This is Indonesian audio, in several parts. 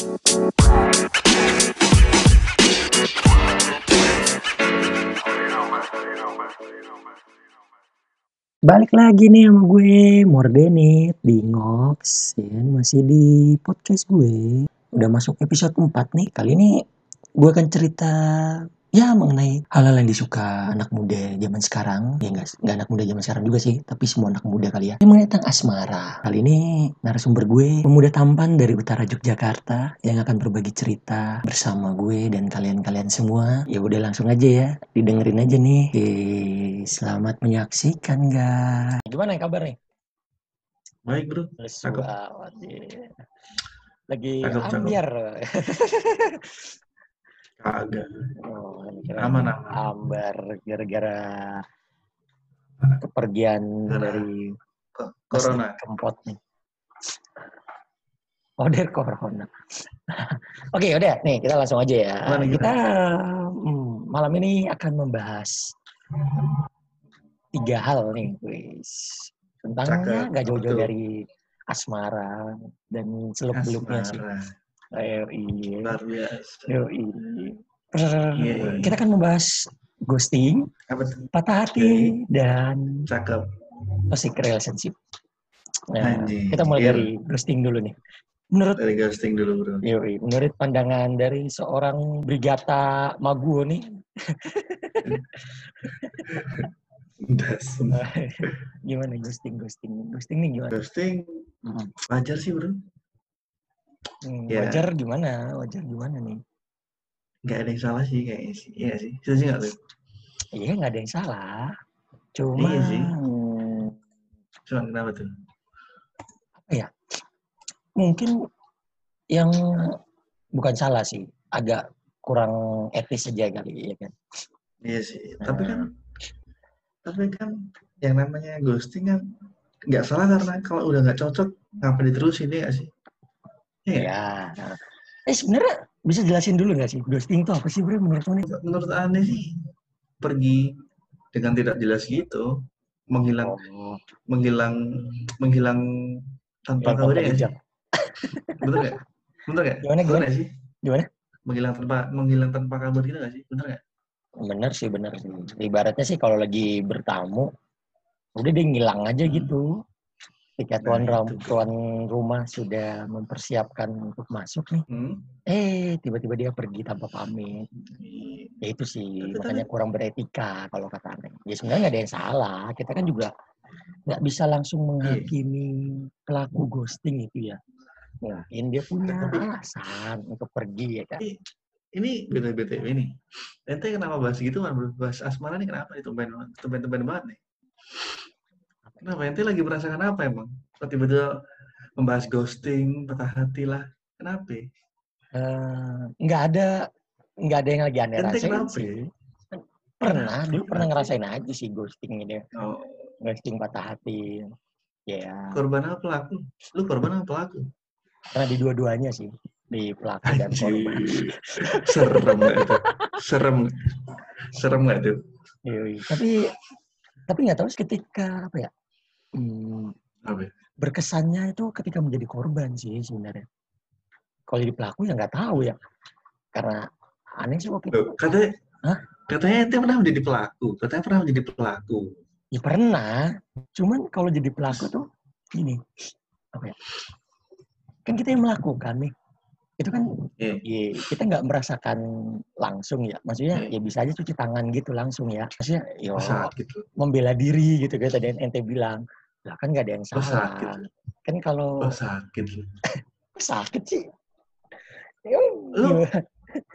Balik lagi nih sama gue, Mordenit di Ngox, ya? Masih di podcast gue. Udah masuk episode 4 nih. Kali ini gue akan cerita ya mengenai hal-hal yang disuka anak muda zaman sekarang. Ya nggak anak muda zaman sekarang juga sih, tapi semua anak muda kali ya. Yang mengenai tentang asmara. Kali ini narasumber gue pemuda tampan dari utara Yogyakarta yang akan berbagi cerita bersama gue dan kalian-kalian semua. Ya udah langsung aja ya, didengerin aja nih. Oke, selamat menyaksikan guys. Gimana kabar nih? Baik bro, Lesu. Lagi cakep. ambiar. kagak. Oh, Aman aman. ambar gara-gara kepergian Karena dari Ko- Mas Corona. Kempot nih. Oh, dari corona. Oke, udah. Nih, kita langsung aja ya. Gimana? Kita hmm, malam ini akan membahas tiga hal nih, guys. Tentang Cakep. ya, nggak jauh-jauh dari asmara dan seluk-beluknya sih. Iya. Luar biasa. Yoi. Iya, iya. Kita akan membahas ghosting, Apa patah hati, dan Cakep. toxic relationship. Nah, kita mulai Iya. dari ghosting dulu nih. Menurut Dari ghosting dulu bro. Yoi, menurut pandangan dari seorang Brigata Maguwo nih, gimana ghosting ghosting ghosting nih gimana? Ghosting Hmm, wajar sih bro. Hmm, Ya. Wajar gimana? Wajar gimana nih? Gak ada yang salah sih kayaknya sih. Iya sih. Setuju nggak tuh? Iya nggak ada yang salah. Cuma Iya sih. Cuma kenapa tuh? mungkin yang bukan salah sih, agak kurang etis aja kali ya kan. Iya sih. Tapi kan, Nah. tapi kan yang namanya ghosting kan nggak salah karena kalau udah nggak cocok ngapa diterusin ya sih? Iya. Ya. Eh sebenarnya bisa jelasin dulu nggak sih ghosting itu apa sih bro menurut nih? Menurut aneh sih pergi dengan tidak jelas gitu, menghilang Oh, menghilang menghilang tanpa kabar ya sih? Bener nggak? Bener nggak? Gimana gimana? sih? Gimana? Menghilang tanpa menghilang tanpa kabar gitu nggak sih? Bener nggak? Bener sih bener sih. Ibaratnya sih kalau lagi bertamu, udah dia ngilang aja Hmm. gitu. Ketika Nah, tuan, ram- itu. tuan rumah sudah mempersiapkan untuk masuk nih, Hmm? eh tiba-tiba dia pergi tanpa pamit. Ya itu sih Tapi- makanya kurang beretika kalau kata aneh. Ya sebenarnya nggak ada yang salah. Kita kan juga nggak bisa langsung Iya. menghakimi pelaku ghosting itu ya. Mungkin dia punya alasan untuk pergi ya kan. Ini beda-beda ini. Ente kenapa bahas gitu man? bro? Bahas asmara nih kenapa nih? Tumben tumben tumben banget nih. Kenapa ente lagi merasakan apa emang? Tiba-tiba membahas ghosting, patah hati lah. Kenapa? Eh, nggak ada nggak ada yang lagi aneh Ente rasain kenapa sih. Pernah, dulu pernah ngerasain aja sih ghosting ini. Oh, Ghosting patah hati. Ya, korban apa pelaku? Lu korban apa pelaku? karena di dua-duanya sih. Di pelaku dan korban. Serem itu? Serem. Serem nggak tuh? Yoi. Tapi tapi nggak tahu sih ketika apa ya? Hmm, Apa? ya? berkesannya itu ketika menjadi korban sih sebenarnya. Kalau jadi pelaku ya nggak tahu ya. Karena aneh sih waktu itu. Katanya, Hah? katanya ente pernah menjadi pelaku. Katanya pernah menjadi pelaku. Ya pernah. Cuman kalau jadi pelaku tuh gini. Apa ya? Kan kita yang melakukan nih. Itu kan Iya. ya, kita nggak merasakan langsung ya. Maksudnya Iya. ya bisa aja cuci tangan gitu langsung ya. Maksudnya yo sakit lu. membela diri gitu kayak tadi ente bilang. Lah kan nggak ada yang Oh, salah. sakit. Kan kalau Oh, sakit sakit sih. Ya, Lu-?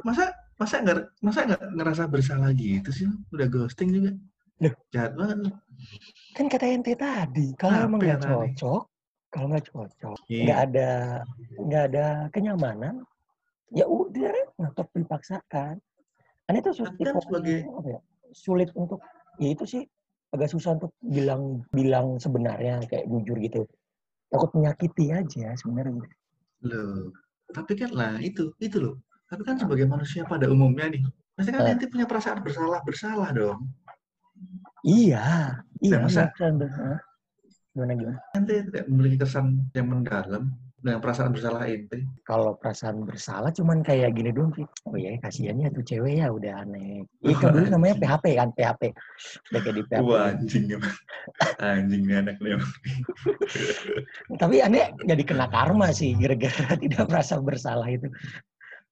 Masa masa nggak masa nggak ngerasa bersalah gitu sih? Udah ghosting juga. Loh. Jahat banget lu. kan kata ente tadi kalau emang ya nggak cocok, kalau nggak cocok, Iya. nggak ada nggak ada kenyamanan, ya udah ngatok dipaksakan. Kan itu sulit, Tapi kan sebagai- apa ya, sulit untuk ya itu sih agak susah untuk bilang bilang sebenarnya kayak jujur gitu. Takut menyakiti aja sebenarnya. Loh, tapi kan lah itu, itu loh. Tapi kan sebagai manusia pada umumnya nih, pasti kan Eh. ente punya perasaan bersalah bersalah dong. Iya, iya. masa- iya, Hah? Gimana gimana? Ente tidak memiliki kesan yang mendalam dengan perasaan bersalah ente? Kalau perasaan bersalah cuman kayak gini doang sih. Oh ya kasihannya tuh cewek ya udah aneh. Iya Wah, kan dulu namanya anjing. PHP kan PHP. Udah kayak di PHP. Wah anjing emang. Anjing nih anak nih emang. Tapi aneh jadi kena karma sih gara-gara tidak merasa bersalah itu.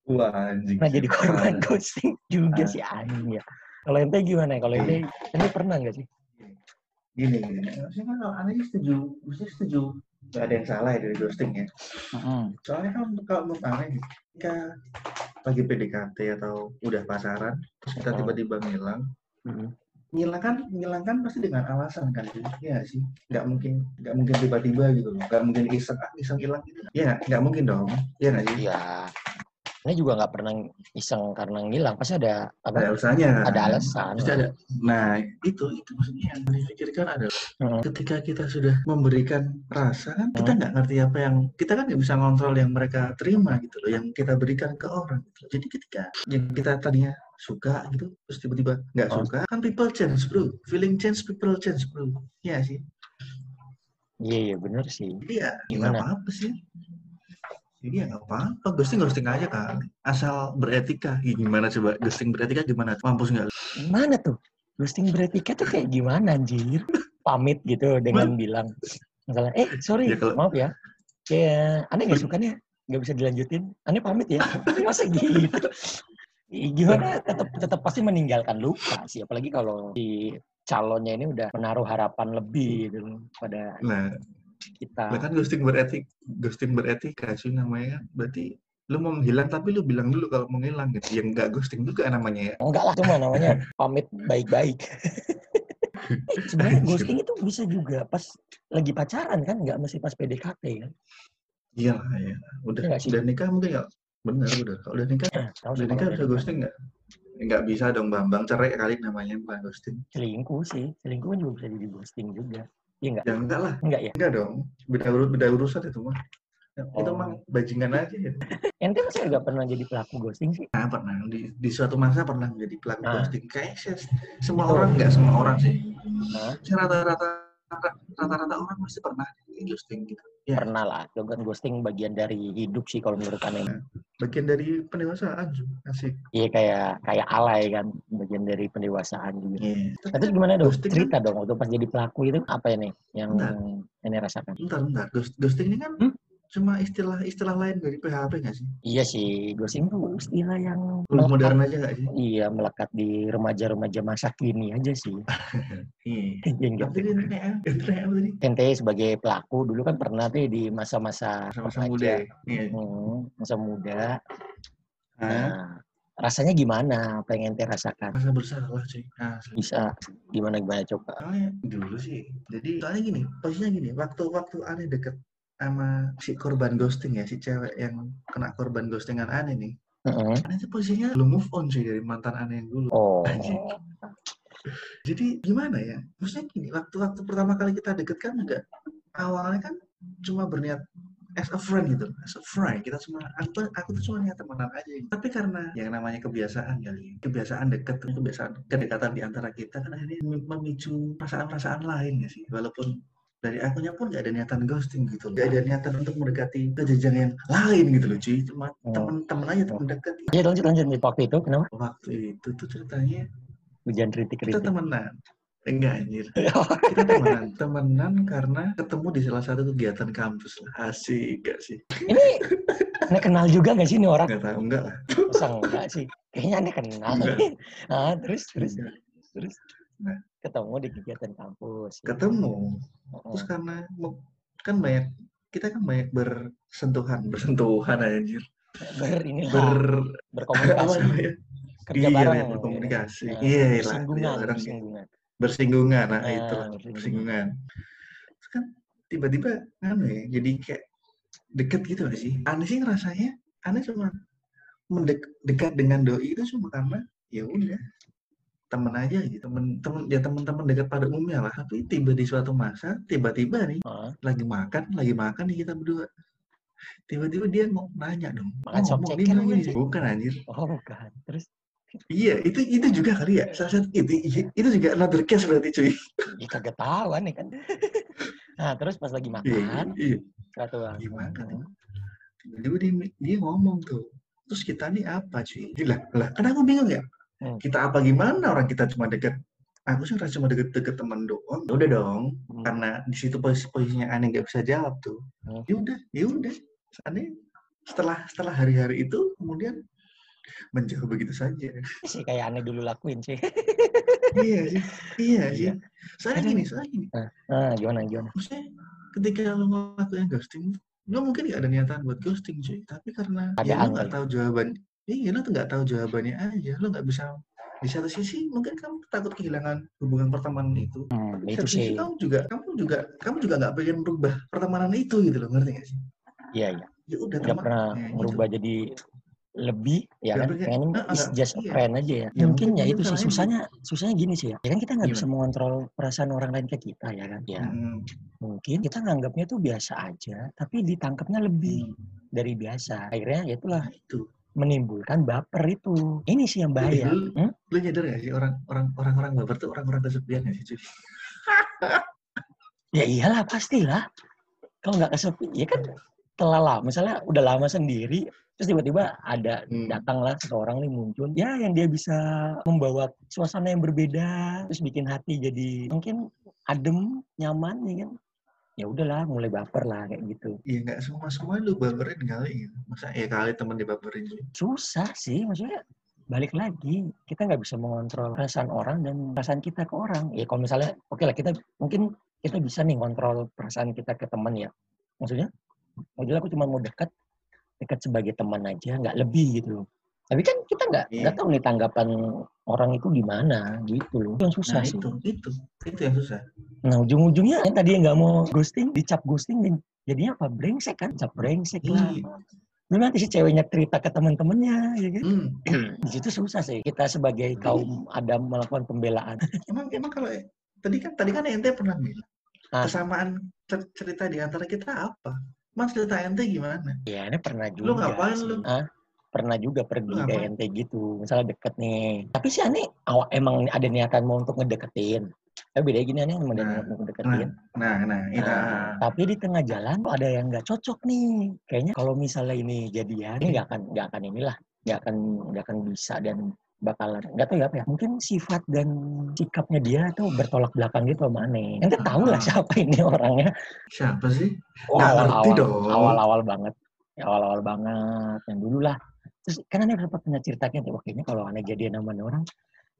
Wah anjing. Nah jadi korban Ah. ghosting juga Ah. sih anjing ya. Kalau ente gimana? Kalau ente, ente pernah nggak sih? Gini, gini. Maksudnya kan kalau aneh setuju, mesti setuju. Gak ada yang salah ya dari ghosting ya. Soalnya kan kalau menurut aneh, ketika lagi PDKT atau udah pasaran, terus kita tiba-tiba ngilang, ngilang kan ngilang kan pasti dengan alasan kan sih ya sih? Nggak mungkin nggak mungkin tiba-tiba gitu loh. Nggak mungkin iseng ah iseng hilang gitu. Ya nggak? Nggak mungkin dong. Ya nggak sih? Iya. Ini juga nggak pernah iseng karena ngilang. Pasti ada ada apa? alasannya kan Ada alasan. pasti ada nah itu itu maksudnya yang dipikirkan adalah Mm. ketika kita sudah memberikan rasa kan kita nggak ngerti apa yang kita kan nggak bisa ngontrol yang mereka terima gitu loh yang kita berikan ke orang gitu loh. jadi ketika yang kita tadinya suka gitu terus tiba-tiba nggak Oh. suka kan people change bro feeling change people change bro ya sih Iya, iya bener sih. Jadi ya Gimana? apa-apa sih. Jadi ya nggak apa-apa. Ghosting ghosting aja kan. Asal beretika. Gimana coba ghosting beretika gimana? Mampus nggak? Gimana tuh? Ghosting beretika tuh kayak gimana anjir? Pamit gitu dengan bilang. Misalnya, eh sorry, Ya, kalau- maaf ya. Kayak aneh nggak suka nih, nggak bisa dilanjutin. Aneh pamit ya. Masa gitu? Gimana? Tetap tetap pasti meninggalkan luka sih. Apalagi kalau si calonnya ini udah menaruh harapan lebih gitu pada Nah, kita. lah kan ghosting beretik, ghosting beretika sih namanya. kan. Berarti lu mau menghilang tapi lu bilang dulu kalau mau ngilang gitu. Yang nggak ghosting juga namanya ya. Enggak lah, cuma namanya pamit baik-baik. Sebenarnya ghosting itu bisa juga pas lagi pacaran kan, nggak mesti pas PDKT kan. Iya ya. Udah sih? udah nikah mungkin nggak? Bener udah. Kalau udah nikah, Tahu udah nikah bisa PDKT. ghosting nggak? Nggak bisa dong Bambang cerai kali namanya bukan ghosting. Selingkuh sih, selingkuh kan juga bisa jadi ghosting juga. Iya nggak? Ya enggak lah. Enggak ya? Enggak dong. Beda urut beda urusan itu mah. Ya, Itu Oh. emang bajingan aja ya. Ente masa nggak pernah jadi pelaku ghosting sih? Nah, pernah di, di suatu masa pernah menjadi pelaku Nah. ghosting. Kayak sih, semua Itu. orang nggak semua orang sih. Nah, rata-rata rata-rata orang pasti pernah ghosting gitu. Ya, pernah lah. Kan ghosting bagian dari hidup sih kalau menurut aneh. bagian dari pendewasaan asik. Iya kayak kayak alay kan, bagian dari pendewasaan juga. Iya. Nah, terus gimana dong? Ghosting kan- Cerita dong waktu pas jadi pelaku itu apa ini yang Bentar. ini rasakan? Bentar, bentar. Ghost- Ghosting ini kan Hmm? Cuma istilah-istilah lain dari PHP nggak sih? Iya sih, ghosting tuh istilah yang melekat, modern aja nggak sih? iya melekat di remaja-remaja masa kini aja sih. Iya. Iya? Tapi ini ini apa tadi? Ente sebagai pelaku dulu kan pernah tuh di masa-masa Sama-sama remaja, muda. Iya. hmm, masa muda. Hah? Nah, rasanya gimana? Apa yang ente rasakan? Masa bersalah cuy. Asli. Bisa gimana gimana coba? Soalnya dulu sih. Jadi soalnya gini, posisinya gini, waktu-waktu aneh deket sama si korban ghosting ya, si cewek yang kena korban ghostingan aneh nih. Aneh tuh posisinya belum move on sih dari mantan aneh yang dulu. Oh. Jadi gimana ya? Maksudnya gini, waktu-waktu pertama kali kita deket kan juga awalnya kan cuma berniat as a friend gitu, as a friend. Kita cuma aku aku tuh cuma niat temenan aja. gitu. Tapi karena yang namanya kebiasaan kali, kebiasaan deket, kebiasaan kedekatan di antara kita kan akhirnya memicu perasaan-perasaan lain ya sih. Walaupun dari akunya pun gak ada niatan ghosting gitu loh. Gak ada niatan untuk mendekati ke jenjang yang lain gitu loh cuy. Cuma Oh. temen-temen aja temen deket. ya lanjut lanjut nih waktu itu kenapa? Waktu itu tuh ceritanya Hujan kritik kita temenan. Enggak anjir. Kita temenan. temenan karena ketemu di salah satu kegiatan kampus lah. Asik gak sih? Ini aneh kenal juga nggak sih ini orang? Enggak tahu enggak lah. Masa enggak sih? Kayaknya aneh kenal. Enggak. ah, terus terus Enggak. terus Nah. Ketemu di kegiatan kampus. Ketemu. Heeh. Terus karena mau- kan banyak kita kan banyak bersentuhan, bersentuhan anjir. ber inilah Ber apa berkomunikasi namanya? kerja iya, bareng ya, berkomunikasi. Nah, iya, lah. bersinggungan Iya, orang bersinggungan bersinggungan. Nah, Ah, itu lah, bersinggungan. Terus kan tiba-tiba anu ya, jadi kayak deket gitu gak sih? Aneh sih ngerasanya, aneh cuma mendekat dengan doi itu cuma karena ya udah temen aja gitu temen temen ya temen-temen dekat pada umumnya lah. Tapi tiba di suatu masa tiba-tiba nih Ah, lagi makan lagi makan nih kita berdua. Tiba-tiba dia mau nanya dong Makan oh, ngomong, dia ceker bilang gini, bukan anjir. Oh bukan. Terus? Iya itu itu juga kali ya. Salah satu itu itu juga another case berarti cuy. Ya kagak tahu nih kan. Nah terus pas lagi iya makan iya. satu lagi makan tiba-tiba dia, dia ngomong tuh terus kita nih apa cuy? Lah lah kan aku bingung ya Hmm. kita apa gimana? Orang kita cuma deket. Aku sih cuma deket-deket teman doang. Ya udah dong. Hmm. karena di situ posisi posisinya aneh nggak bisa jawab tuh. Hmm. ya udah ya udah. Aneh setelah setelah hari-hari itu kemudian menjauh begitu saja. Sih kayak aneh dulu lakuin sih. iya sih. Iya sih. Iya. soalnya gini soalnya gini. Nah, gimana gimana? maksudnya ketika lu ngelakuin ghosting lu mungkin gak ada niatan buat ghosting cuy. Tapi karena Ada ya lu nggak tahu jawaban iya lu tuh nggak tahu jawabannya aja. Lu nggak bisa di satu sisi mungkin kamu takut kehilangan hubungan pertemanan itu. Hmm, di itu satu sisi sih. kamu juga kamu juga kamu juga nggak pengen merubah pertemanan itu gitu loh ngerti gak sih? Iya, iya. ya udah Nggak teman pernah ya, gitu. merubah jadi lebih ya Nggak kan? pengen- pengen Ah, is just iya. friend aja ya. Ya, mungkin mungkin ya itu itu sih susahnya susahnya gini sih ya. Ya kan kita nggak bisa Gimana? mengontrol perasaan orang lain ke kita ya kan? Ya. Mm, mungkin kita nganggapnya tuh biasa aja tapi ditangkapnya lebih mm. dari biasa. Akhirnya ya itulah. Nah, itu menimbulkan baper itu. Ini sih yang bahaya. lu, Hmm? lu nyadar gak sih orang orang orang orang baper tuh orang-orang kesepian gak sih cuy ya iyalah pastilah. Kalau nggak kesepi ya kan telah misalnya udah lama sendiri terus tiba-tiba ada Hmm. datanglah seseorang nih muncul ya yang dia bisa membawa suasana yang berbeda terus bikin hati jadi mungkin adem nyaman ya kan ya udahlah mulai baper lah kayak gitu. Iya nggak semua semua lu baperin kali gitu. Masa ya kali temen dibaperin susah sih maksudnya balik lagi kita nggak bisa mengontrol perasaan orang dan perasaan kita ke orang. Ya kalau misalnya oke lah kita mungkin kita bisa nih kontrol perasaan kita ke teman ya. Maksudnya udah aku cuma mau dekat dekat sebagai teman aja nggak lebih gitu loh tapi kan kita nggak Iya. nggak tahu nih tanggapan orang itu gimana gitu loh yang susah Nah sih itu itu itu yang susah. nah ujung-ujungnya yang tadi yang nggak mau ghosting dicap ghosting jadinya apa brengsek kan cap brengsek lah Iya. Belum nanti si ceweknya cerita ke teman-temannya ya kan Hmm. di situ susah sih kita sebagai kaum Adam melakukan pembelaan. Emang emang kalau tadi kan tadi kan ente pernah bilang Ah. kesamaan cer- cerita di antara kita apa? Mas cerita ente gimana? Ya ini pernah juga. Lu ngapain sih. lu? Ah, pernah juga pergi ke ente gitu, misalnya deket nih. Tapi sih aneh awak emang ada niatan mau untuk ngedeketin. Tapi beda gini aneh emang ada Nah, niat untuk ngedeketin. Nah nah itu. Nah, tapi di tengah jalan kok ada yang nggak cocok nih. Kayaknya kalau misalnya ini jadian, ini nggak akan nggak akan inilah, nggak akan nggak akan bisa dan bakalan nggak tahu ya apa ya mungkin sifat dan sikapnya dia tuh bertolak belakang gitu sama aneh ente tahu lah Ah. siapa ini orangnya Siapa sih? Ngerti awal-awal dong. awal-awal banget ya awal-awal banget yang dulu lah terus kan aneh sempat punya ceritanya wah kayaknya kalau aneh jadian sama nih orang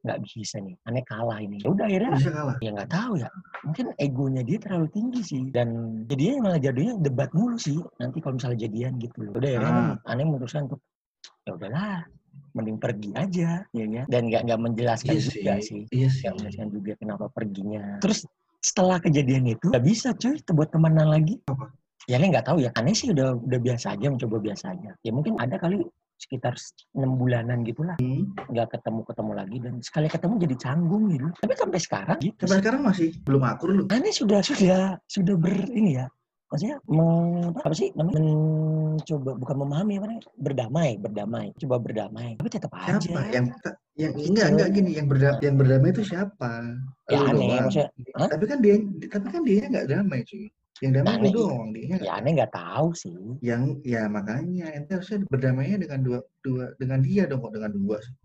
nggak bisa nih aneh kalah ini ya udah akhirnya Bisa kalah. ya nggak tahu ya mungkin egonya dia terlalu tinggi sih dan jadinya malah jadinya debat mulu sih nanti kalau misalnya jadian gitu loh udah akhirnya Ah. aneh memutuskan untuk ya udahlah mending pergi aja ya kan dan nggak nggak menjelaskan Iya juga sih. sih Iya sih. nggak menjelaskan juga kenapa perginya terus setelah kejadian itu nggak bisa cuy buat temenan lagi Apa? ya nggak tahu ya aneh sih udah udah biasa aja mencoba biasa aja ya mungkin ada kali sekitar enam bulanan gitulah Hmm. nggak ketemu ketemu lagi dan sekali ketemu jadi canggung gitu tapi sampai sekarang gitu Sampai sekarang masih belum akur lu. aneh sudah sudah sudah ber ini ya maksudnya meng, apa sih namanya mencoba bukan memahami apa namanya berdamai berdamai coba berdamai tapi tetap aja Siapa? Yang yang enggak enggak gini yang berdamai yang berdamai itu siapa? ya aneh doang. maksudnya Hah? Tapi kan dia tapi kan dia nggak damai cuy. Yang damai Nah, lu aneh. doang dia. ya aneh nggak tahu sih Yang ya makanya ente harusnya berdamainya dengan dua dua dengan dia dong kok dengan dua sih.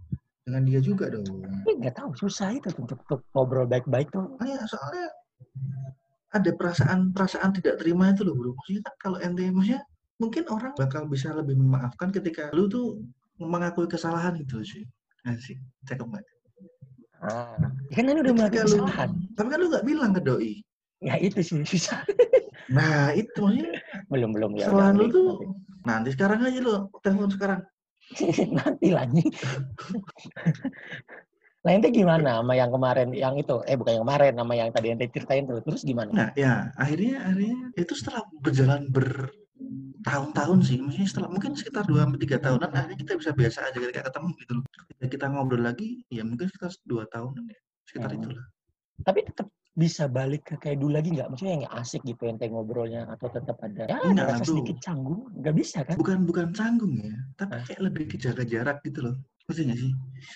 Dengan dia juga dong. tapi nggak tahu susah itu untuk, untuk ngobrol baik-baik tuh Oh ya soalnya ada perasaan perasaan tidak terima itu loh bro. Maksudnya kan kalau ente maksudnya mungkin orang bakal bisa lebih memaafkan ketika lu tuh mengakui kesalahan itu sih. Asik, cakep banget. ah kan aneh udah melakukan Ketika lu, kesalahan tapi kan lu nggak bilang ke doi. Ya itu sih susah Nah itu maksudnya belum belum ya kesalahan udah, lu tuh nanti. nanti sekarang aja lo telepon sekarang. nanti lagi nah ente gimana sama yang kemarin yang itu eh bukan yang kemarin sama yang tadi ente ceritain tuh terus gimana Nah ya akhirnya akhirnya itu setelah berjalan bertahun-tahun sih, maksudnya setelah mungkin sekitar dua sampai tiga tahunan akhirnya kita bisa biasa aja ketika ketemu gitu loh. Ketika kita ngobrol lagi, ya mungkin sekitar dua tahunan ya, sekitar Hmm. itulah. tapi tetap bisa balik ke kayak dulu lagi nggak maksudnya yang asik gitu ente ngobrolnya atau tetap ada ya Enggak ada rasa bro. sedikit canggung nggak bisa kan Bukan bukan canggung ya, tapi Hah? kayak lebih ke jaga jarak gitu loh. Ngerti nggak sih?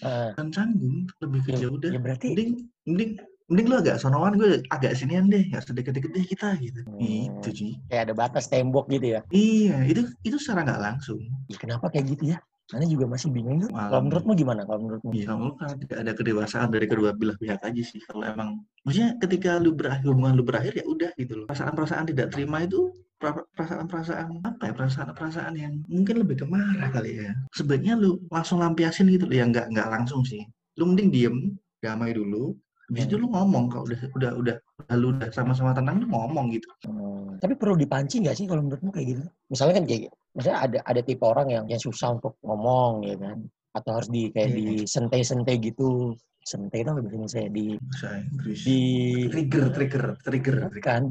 Ah, Bukan canggung, lebih ke ya, ya udah. ya berarti Mending mending mending lu agak sonoan gue agak sinian deh nggak sedeket-deket deh kita gitu Hmm. itu sih Kayak ada batas tembok gitu ya. iya itu itu secara nggak langsung Ih, kenapa kayak gitu ya? Karena juga masih bingung tuh. Malam. Kalau menurutmu gimana? Kalau menurutmu? ya kalau karena tidak ada kedewasaan dari kedua belah pihak aja sih kalau emang maksudnya ketika lu berakhir hubungan lu berakhir ya udah gitu loh perasaan-perasaan tidak terima itu perasaan-perasaan apa ya perasaan-perasaan yang mungkin lebih ke marah kali ya sebaiknya lu langsung lampiasin gitu loh ya nggak nggak langsung sih lu mending diem damai dulu habis itu lu ngomong kalau udah udah udah udah lu udah sama-sama tenang lu ngomong gitu Hmm, Tapi perlu dipancing nggak sih kalau menurutmu kayak gitu? Misalnya kan kayak Misalnya ada ada tipe orang yang yang susah untuk ngomong ya kan? Atau harus di kayak Iya. di sente-sente gitu. Sente itu bahasa saya di di trigger trigger trigger trigger kan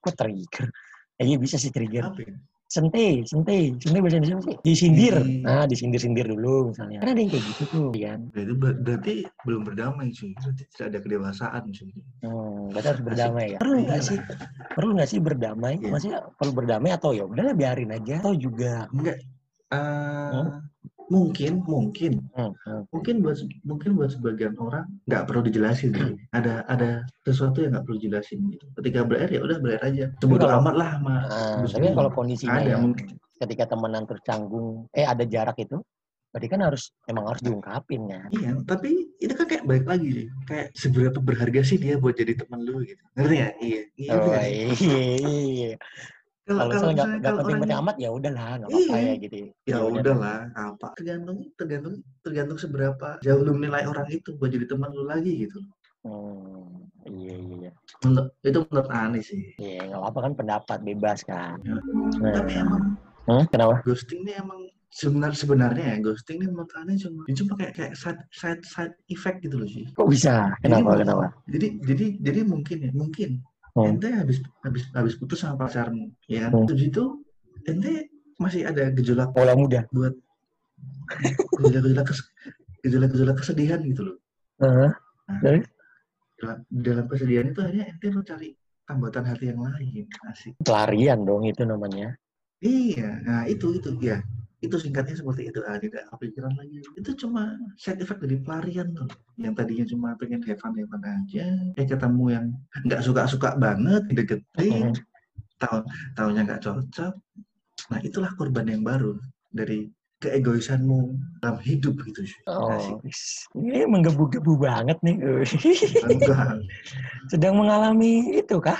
kok trigger? Kayaknya bisa sih trigger. apa ya? Sente, sente, sente bahasa Indonesia sih? Disindir. Hmm. Nah, disindir-sindir dulu misalnya. Kan ada yang kayak gitu tuh, kan? Ya, itu ber- berarti belum berdamai sih berarti tidak ada kedewasaan sih Hmm, berarti harus berdamai ya. Perlu nggak Iyalah. sih? Perlu nggak sih berdamai? Iya. Maksudnya perlu berdamai atau ya udahlah biarin aja? Atau juga enggak eh, Hmm? Mungkin mungkin hmm, hmm. mungkin buat mungkin buat sebagian orang nggak perlu dijelasin sih. ada ada sesuatu yang nggak perlu dijelasin gitu ketika berakhir ya udah berakhir aja kalau- amat lah Nah, Terus tapi kalau kondisinya ada yang mungkin. ketika temenan terus canggung, eh ada jarak itu, berarti kan harus emang harus diungkapin ya. iya tapi itu kan kayak balik lagi sih kayak seberapa berharga sih dia buat jadi teman lu gitu ngerti ya iya iya Oh, nggak sih? iya. Kalau Kalau kalau misalnya nggak misalnya nggak kalau penting-penting orangnya amat ya udahlah, nggak apa-apa Iya. ya gitu. ya udah. udahlah apa tergantung tergantung tergantung seberapa jauh lu menilai orang itu buat jadi teman lu lagi gitu Hmm, iya iya. iya. menurut itu menurut aneh sih Iya, nggak apa-apa kan pendapat bebas kan. Ya. Nah, tapi emang hmm, kenapa? ghosting ini emang sebenar sebenarnya ya ghosting ini menurut aneh cuma ini cuma kayak kayak side side side effect gitu loh sih Kok bisa? Kenapa? Jadi- Kenapa? jadi jadi jadi mungkin ya mungkin Hmm. ente habis habis habis putus sama pacarmu ya Hmm. terus itu ente masih ada gejolak Pola muda. buat gejolak-gejolak kes, gejolak-gejolak kesedihan gitu loh Heeh. Nah, dalam, dalam kesedihan itu akhirnya ente mencari tambatan hati yang lain asik pelarian dong itu namanya. iya nah itu itu ya itu singkatnya seperti itu ah tidak kepikiran lagi itu cuma side effect dari pelarian tuh yang tadinya cuma pengen have fun have fun aja eh ketemu yang nggak suka suka banget deketin Mhm. tahu tahunya nggak cocok nah itulah korban yang baru dari keegoisanmu dalam hidup gitu Asik. Oh, ini menggebu-gebu banget nih. Sedang mengalami itu kah?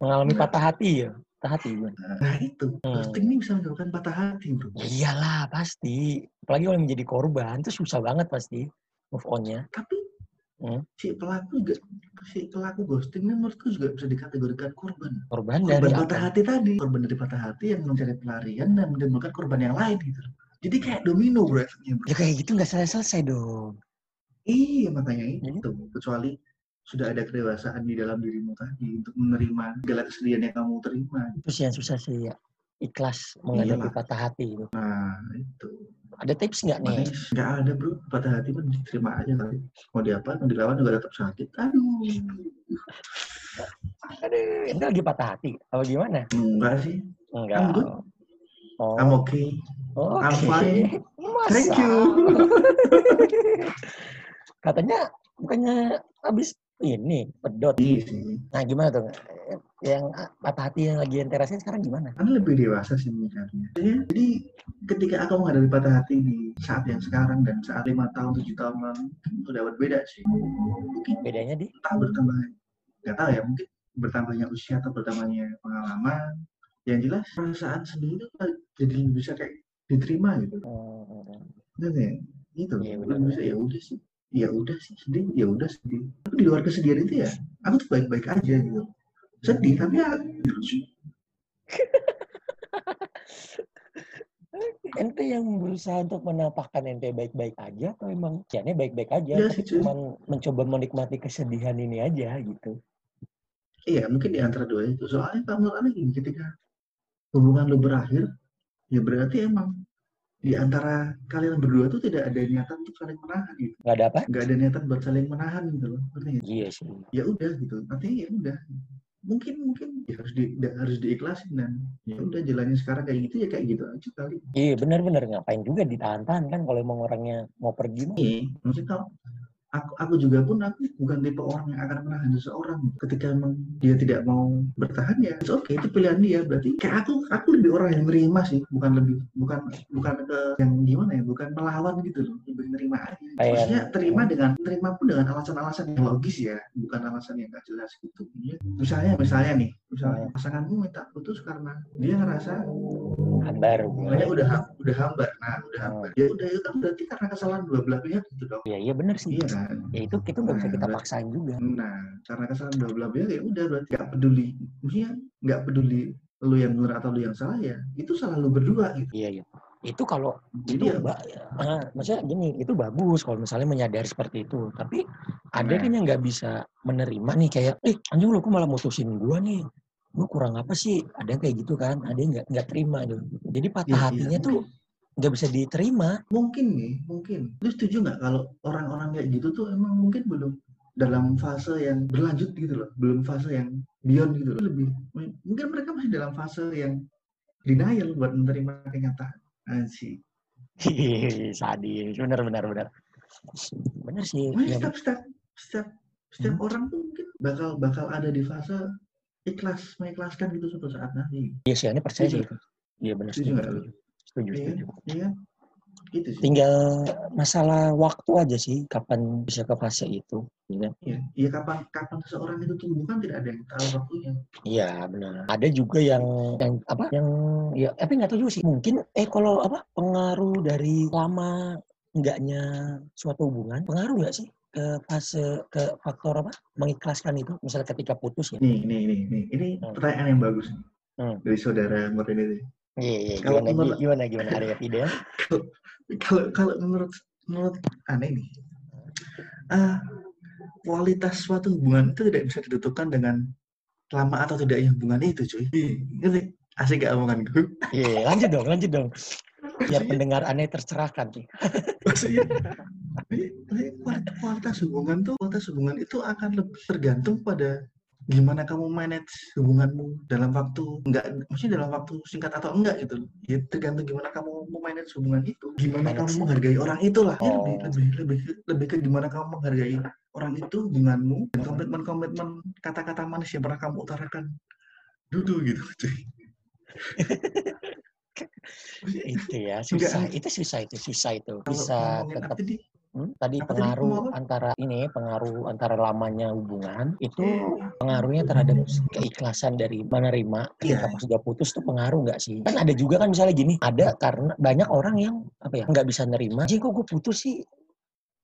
Mengalami patah hati ya? Patah hati gue. nah itu Hmm. ghosting ini bisa menyebabkan patah hati bro Ya iyalah pasti. Apalagi kalau menjadi korban itu susah banget pasti move on-nya. tapi Hmm. si pelaku juga si pelaku ghosting ini menurutku juga bisa dikategorikan korban Korban dari korban patah apa? hati tadi korban dari patah hati yang mencari pelarian dan menimbulkan korban yang lain gitu jadi kayak domino bro efeknya bro Ya kayak gitu nggak selesai-selesai dong. iya makanya Jadi- itu kecuali sudah ada kedewasaan di dalam dirimu tadi untuk menerima segala kesedihan yang kamu terima Terus yang susah sih ya ikhlas menghadapi Iyalah. patah hati itu. nah itu Ada tips nggak nih? nggak ada bro patah hati pun diterima aja kali mau diapa mau dilawan juga tetap sakit aduh Aduh, ini lagi patah hati. Apa gimana? enggak sih Enggak. I'm good. Oh, I'm okay oke. I'm fine. Masa? Thank you. Katanya bukannya habis ini pedot. iya sih Nah gimana tuh? Yang patah hati yang lagi rasain sekarang gimana? kan lebih dewasa sih mikirnya. Jadi, ketika aku menghadapi patah hati di saat yang sekarang dan saat lima tahun tujuh tahun lalu kan udah berbeda sih. Mungkin Bedanya di? entah bertambah nggak tahu ya mungkin bertambahnya usia atau bertambahnya pengalaman. Yang jelas perasaan sendiri tuh jadi bisa kayak diterima gitu. Hmm, Bener ya? Gitu. Iya, Lebih benar. bisa ya udah sih. Ya udah sih sedih, ya udah sedih. Tapi di luar kesedihan itu ya, aku tuh baik-baik aja gitu. Sedih tapi ya ente yang berusaha untuk menampakkan ente baik-baik aja atau emang kiannya baik-baik aja tapi sih, cuy. cuman mencoba menikmati kesedihan ini aja gitu. Iya, mungkin di antara dua itu. Soalnya aneh gini, ketika hubungan lu berakhir, ya berarti emang di antara kalian berdua tuh tidak ada niatan untuk saling menahan gitu. Nggak ada apa? Nggak ada niatan buat saling menahan gitu loh. Nggak? Iya sih. Ya udah gitu. Artinya ya udah. Mungkin mungkin ya harus di da- harus diikhlasin dan ya udah jalannya sekarang kayak gitu ya kayak gitu aja kali. Iya benar-benar ngapain juga ditahan-tahan kan kalau emang orangnya mau pergi mah. Iya, maksudnya kalau aku aku juga pun aku bukan tipe orang yang akan menahan seseorang. Ketika memang dia tidak mau bertahan ya oke okay, itu pilihan dia. Berarti kayak aku aku lebih orang yang menerima sih. Bukan lebih bukan bukan ke yang gimana ya bukan melawan gitu loh. Lebih menerima aja. Maksudnya terima dengan terima pun dengan alasan-alasan yang logis ya bukan alasan yang gak jelas gitu. Ya. misalnya misalnya nih misalnya pasanganmu minta putus karena dia ngerasa hambar hubungannya udah udah hambar nah udah hambar. Ya udah itu kan berarti karena kesalahan dua belah pihak gitu dong. Iya iya benar sih. Iya kan? Ya itu kita nggak bisa Nah, kita berarti- paksain juga. nah karena kesalahan dua belah pihak ya udah berarti nggak peduli. Maksudnya nggak peduli lu yang benar atau lu yang salah ya itu salah lu berdua gitu. Iya iya itu kalau itu jadi ya ba- ah, maksudnya gini itu bagus kalau misalnya menyadari seperti itu. Tapi ada Nah. kan yang nggak bisa menerima nih kayak eh anjing lu kok malah mutusin gua nih. Gua kurang apa sih? Ada yang kayak gitu kan ada yang nggak nggak terima gitu. Jadi patah Iya, iya, hatinya tuh nggak bisa diterima. Mungkin nih mungkin. Lu setuju nggak kalau orang-orang kayak gitu tuh emang mungkin belum dalam fase yang berlanjut gitu loh belum fase yang beyond gitu loh. Lebih mungkin mereka masih dalam fase yang denial buat menerima kenyataan Hihihi, sadis. Benar benar benar benar sih. Ya, setiap setiap setiap setiap Hmm. orang tuh mungkin bakal bakal ada di fase ikhlas mengikhlaskan gitu suatu saat nanti. iya sih ini percaya sih. Iya benar Setuju setuju nggak? setuju. Setuju, Iya, setuju. iya. Itu sih. tinggal masalah waktu aja sih kapan bisa ke fase itu ya kan? Iya, iya kapan kapan seseorang itu tumbuh kan tidak ada yang tahu waktunya. Iya benar. Ada juga yang yang apa? Yang ya tapi nggak tahu juga sih. Mungkin eh kalau apa pengaruh dari lama enggaknya suatu hubungan pengaruh nggak sih ke fase ke faktor apa mengikhlaskan itu misalnya ketika putus ya Nih, nih, nih, nih. Ini Hmm. pertanyaan yang bagus nih. Hmm. Dari saudara Mur ini. nih. Iya iya gimana menurut- gimana gimana ada ide Kalau kalau menurut menurut aneh nih. ah, kualitas suatu hubungan itu tidak bisa ditentukan dengan lama atau tidaknya hubungan itu, cuy. Ih, Ngerti? Asik gak omonganku? iya lanjut dong lanjut dong biar pendengar aneh tercerahkan sih maksudnya kualitas hubungan tuh kualitas hubungan itu akan lebih tergantung pada gimana kamu manage hubunganmu dalam waktu enggak maksudnya dalam waktu singkat atau enggak gitu ya tergantung gimana kamu manage hubungan itu. Gimana Manage. kamu menghargai orang itulah ya, Oh. lebih lebih lebih lebih ke gimana kamu menghargai orang itu hubunganmu dan komitmen komitmen kata-kata manis yang pernah kamu utarakan. Dulu gitu cuy. itu ya susah. Itu susah itu susah itu. Bisa tetap Hmm, tadi Apa tadi, pengaruh apa? antara ini pengaruh antara lamanya hubungan itu Iya. pengaruhnya terhadap keikhlasan dari menerima ketika Iya. pas sudah putus tuh pengaruh nggak sih kan ada juga kan misalnya gini ada karena banyak orang yang apa ya nggak bisa nerima jadi kok gue putus sih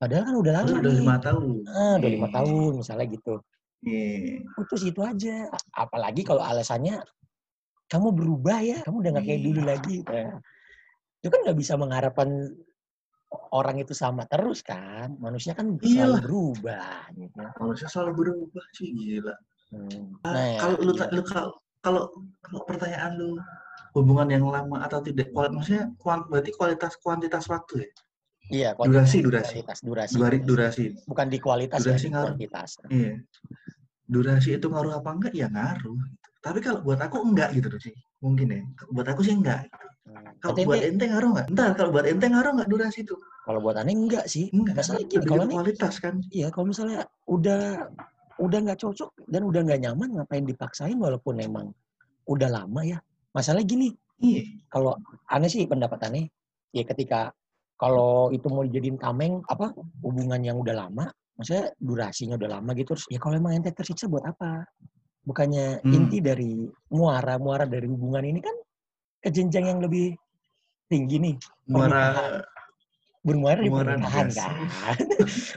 padahal kan udah lama udah lima tahun ah, udah lima Iya. tahun misalnya gitu Iya. putus itu aja apalagi kalau alasannya kamu berubah ya kamu udah nggak kayak dulu Iya. lagi nah, itu kan nggak bisa mengharapkan orang itu sama terus kan manusia kan selalu Iyalah. berubah gitu. manusia selalu berubah cuy gila Hmm. Ah, Nah, ya, kalau lu, iya. lu kalau kalau kalau pertanyaan lu hubungan yang lama atau tidak kual- maksudnya kuan, berarti kualitas kuantitas waktu ya iya durasi, kuantitas, durasi. kualitas, durasi, Durasi, durasi. durasi bukan di kualitas ya Durasi di ngaruh. kuantitas iya durasi itu ngaruh apa enggak ya ngaruh tapi kalau buat aku enggak gitu sih mungkin ya buat aku sih enggak Hmm. kalau buat ente, ente ngaruh nggak entar kalau buat ente ngaruh nggak durasi itu kalau buat aneh enggak sih. Enggak masalah gini lebih kalau kualitas kan? iya kalau misalnya udah udah nggak cocok dan udah nggak nyaman ngapain dipaksain walaupun emang udah lama ya? Masalah gini iya. kalau aneh sih pendapat aneh. Ya ketika kalau itu mau dijadiin tameng apa hubungan yang udah lama maksudnya durasinya udah lama gitu terus ya kalau emang ente tersiksa buat apa? Bukannya Hmm. inti dari muara muara dari hubungan ini kan ke jenjang yang lebih tinggi nih. Muara bermuara di pernikahan kan?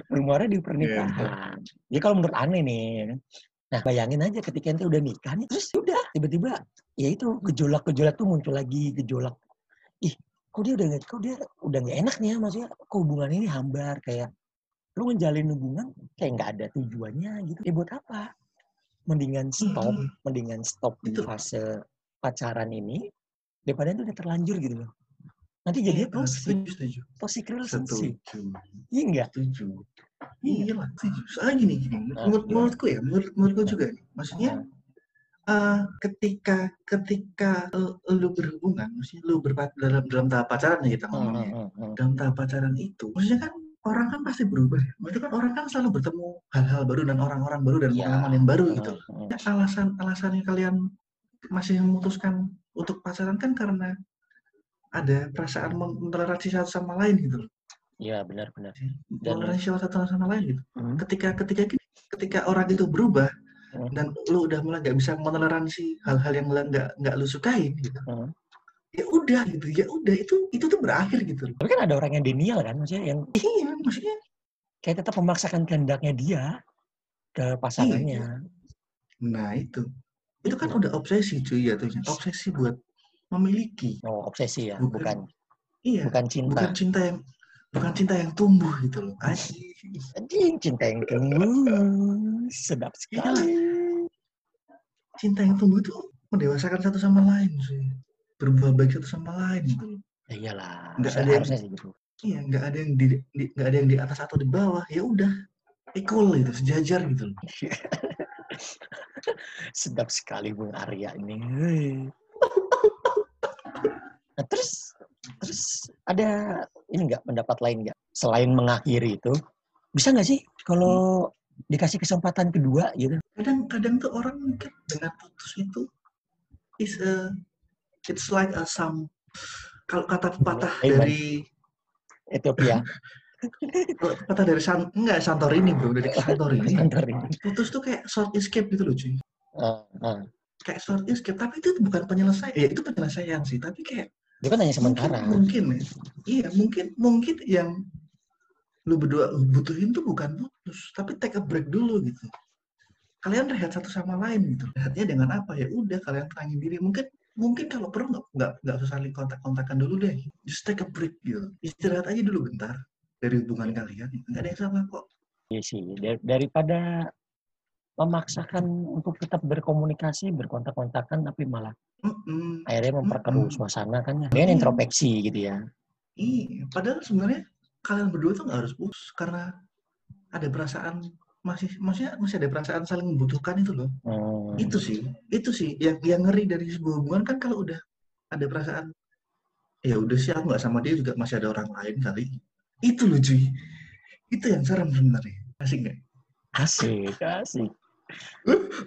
Bermuara di pernikahan. Ya kalau menurut aneh nih nah bayangin aja ketika ente udah nikah nih terus udah tiba-tiba ya itu gejolak-gejolak tuh muncul lagi gejolak. Ih kok dia udah nggak kok dia udah nggak enak nih ya maksudnya kok hubungan ini hambar? Kayak lu ngejalin hubungan kayak nggak ada tujuannya gitu. Ya buat apa? Mendingan stop Hmm. mendingan stop di fase pacaran ini daripada itu udah terlanjur gitu loh nanti Iya, benar. toxic setuju setuju toxic relationship setuju iya enggak setuju Iya. iya lah setuju soalnya gini gini menurut gimana? menurutku ya menurut menurutku juga nih. maksudnya eh, ketika ketika eh, lu berhubungan maksudnya lu berpa dalam dalam tahap pacaran ya kita Hmm, ngomongnya hmm, hmm, hmm. dalam tahap pacaran itu maksudnya kan orang kan pasti berubah ya. Berarti kan orang kan selalu bertemu hal-hal baru dan orang-orang baru dan Iya. pengalaman yang baru gitu. Hmm, hmm. Ya, alasan alasannya kalian masih memutuskan untuk pacaran kan karena ada perasaan mentoleransi satu sama lain gitu loh. Iya benar-benar. Dan- Mentoleransi satu sama lain gitu. Hmm. Ketika ketika ketika orang itu berubah Hmm. dan lu udah mulai nggak bisa mentoleransi hal-hal yang nggak nggak lu sukain gitu. Hmm. Ya udah gitu, ya udah itu itu tuh berakhir gitu loh. Tapi kan ada orang yang denial kan, maksudnya yang Iya, maksudnya kayak tetap memaksakan kehendaknya dia ke pasangannya. Nah itu, itu kan udah obsesi cuy ya tuh, obsesi buat memiliki. Oh obsesi ya, Bukan. bukan Iya, bukan cinta. bukan cinta yang bukan cinta yang tumbuh gitu loh. Anjing. Cinta yang tumbuh sedap sekali. Cinta yang tumbuh itu mendewasakan satu sama lain sih. Berbuat baik satu sama lain gitu. loh. Ya iyalah, Nggak ada yang- sih gitu. Iya, nggak ada yang di, di- nggak ada yang di atas atau di bawah. Ya udah, equal gitu, sejajar gitu loh. Sedap sekali Bung Arya ini. Nah, terus terus ada ini nggak pendapat lain nggak selain mengakhiri itu bisa nggak sih kalau dikasih kesempatan kedua gitu? Kadang-kadang tuh orang mungkin dengan putus itu is a it's like a some kalau kata pepatah Eh, Bang. dari Ethiopia, kalau pepatah dari San, enggak Santorini bro dari Santorini kantor ini. putus tuh kayak short escape gitu loh cuy Ah, ah. kayak short escape tapi itu bukan penyelesaian ya itu penyelesaian sih tapi kayak Itu kan hanya sementara. mungkin, mungkin ya iya mungkin mungkin yang lu berdua butuhin tuh bukan putus tapi take a break dulu gitu. Kalian rehat satu sama lain gitu. Rehatnya dengan apa? Ya udah kalian tenangin diri. Mungkin mungkin kalau perlu nggak nggak nggak usah saling kontak-kontakan dulu deh. Just take a break gitu. Istirahat aja dulu bentar dari hubungan kalian. Nggak ada yang sama kok. Iya sih, dar- daripada memaksakan untuk tetap berkomunikasi, berkontak-kontakan, tapi malah Mm-mm. akhirnya memperkeruh suasana kan ya. Dengan introspeksi gitu ya. Iya, padahal sebenarnya kalian berdua tuh nggak harus putus karena ada perasaan masih maksudnya masih ada perasaan saling membutuhkan itu loh. Hmm. Itu sih, itu sih yang yang ngeri dari sebuah hubungan kan kalau udah ada perasaan ya udah sih aku nggak sama dia juga masih ada orang lain kali. Itu loh cuy. Itu yang serem sebenarnya. Asik nggak? Asik, asik.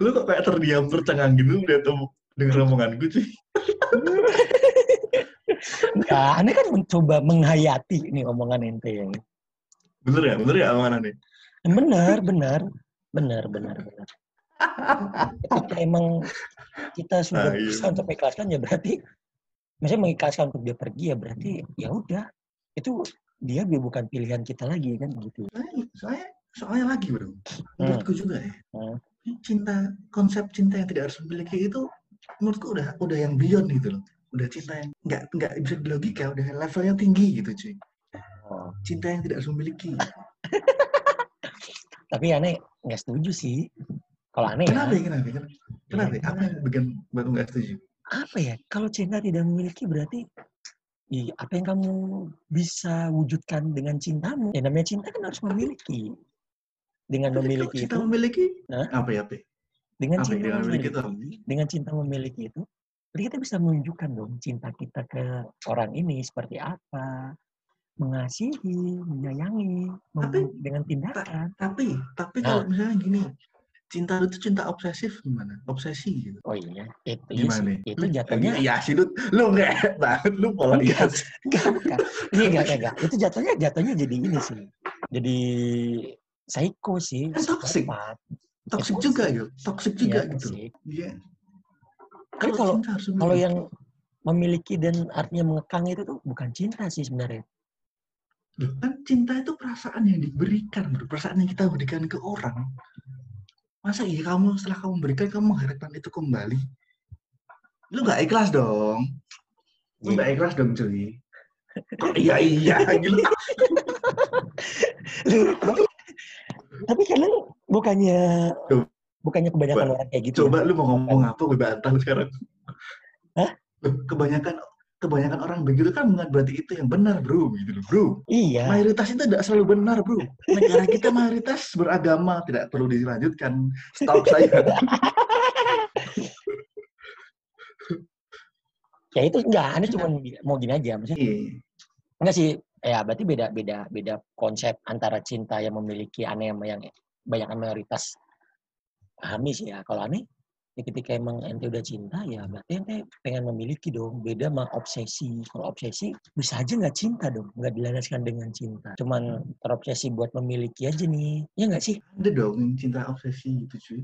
Lu kok kayak terdiam tercengang gitu udah tuh denger omongan gue cuy. Enggak, ini kan mencoba menghayati nih omongan ente yang Bener ya, bener ya omongannya. benar, benar, benar, benar, benar. Ketika emang kita sudah Ah, iya. bisa untuk mengikhlaskan ya berarti, maksudnya mengikhlaskan untuk dia pergi ya berarti ya udah itu dia bukan pilihan kita lagi kan gitu. Soalnya, soalnya, lagi bro, menurutku juga ya. Hmm. Cinta, konsep cinta yang tidak harus memiliki itu menurutku udah udah yang beyond gitu loh. Udah cinta yang nggak nggak bisa di logika, udah levelnya tinggi gitu cuy. Oh. Cinta yang tidak harus memiliki. Tapi aneh nggak setuju sih. Kalau aneh Kenapa ya, ya? Kenapa? Kenapa? Kenapa? ya? Apa yang bikin baru nggak setuju? apa ya? Kalau cinta tidak memiliki berarti ya, apa yang kamu bisa wujudkan dengan cintamu? Ya namanya cinta kan harus memiliki. Dengan Tapi memiliki cinta itu, memiliki, Hah? apa ya? Apa? ya? dengan apa yang cinta dengan memiliki itu dengan cinta memiliki itu, kita bisa menunjukkan dong cinta kita ke orang ini seperti apa, mengasihi, menyayangi, Tapi- dengan tindakan. Tapi, tapi Nah. kalau misalnya gini, cinta itu cinta obsesif gimana? Obsesi gitu. Oh iya, itu iya Gimana? sih. Itu jatuhnya Iya sih lu, lu nggak banget lu pola dia. Enggak, enggak, enggak, enggak. Itu jatuhnya jatuhnya jadi ini sih. Jadi psycho sih. Kan toxic. Toxic juga gitu. Toxic juga Iya, gitu. toxic. Iya. Tapi kalau- Kalau yang memiliki dan artinya mengekang itu tuh bukan cinta sih sebenarnya. Kan cinta itu perasaan yang diberikan, bro. perasaan yang kita berikan ke orang. Masa iya kamu setelah kamu berikan kamu mengharapkan itu kembali? Lu nggak ikhlas dong. Lu nggak ikhlas dong cuy. Kok iya iya gitu. Lu- tapi, tapi kadang bukannya Coba. bukannya kebanyakan orang kayak gitu. Coba lu mau ngomong apa gue bantah sekarang. Hah? Kebanyakan kebanyakan orang begitu kan bukan berarti itu yang benar, bro. Gitu loh, bro. Iya. Mayoritas itu tidak selalu benar, bro. Negara kita mayoritas beragama, tidak perlu dilanjutkan. Stop saya. Ya itu enggak, aneh cuma mau gini aja. Maksudnya Iya. enggak sih. Ya berarti beda beda beda konsep antara cinta yang memiliki aneh sama yang banyak mayoritas. Pahami sih ya. Kalau aneh ya ketika emang ente udah cinta ya berarti ente pengen memiliki dong. Beda sama obsesi. Kalau obsesi bisa aja nggak cinta dong. Nggak dilandaskan dengan cinta. Cuman terobsesi buat memiliki aja nih. Ya nggak sih? Ada dong yang cinta obsesi gitu cuy.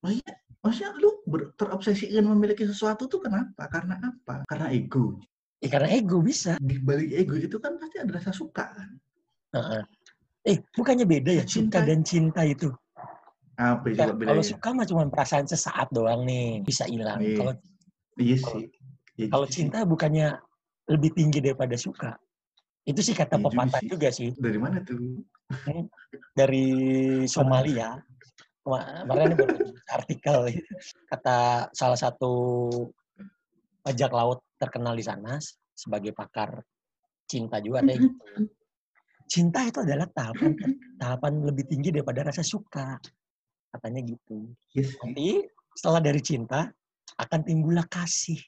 Maksudnya maksudnya lu ber- terobsesi ingin memiliki sesuatu tuh kenapa? Karena apa? Karena ego ya karena ego bisa. Di balik ego itu kan pasti ada rasa suka kan? Heeh. eh bukannya beda ya? Cinta. suka dan cinta itu? Apa coba bedanya kalau suka mah cuma perasaan sesaat doang nih bisa hilang. Iya. kalau iya sih. Iya kalau sih. cinta bukannya lebih tinggi daripada suka? Itu sih kata Iya pepatah juga sih. Dari mana tuh? Dari Somalia. Kema- Kemarin ini baru artikel. Kata salah satu bajak laut terkenal di sana sebagai pakar cinta juga ada gitu. Cinta itu adalah tahapan tahapan lebih tinggi daripada rasa suka. Katanya gitu. iya sih Nanti setelah dari cinta akan timbullah kasih.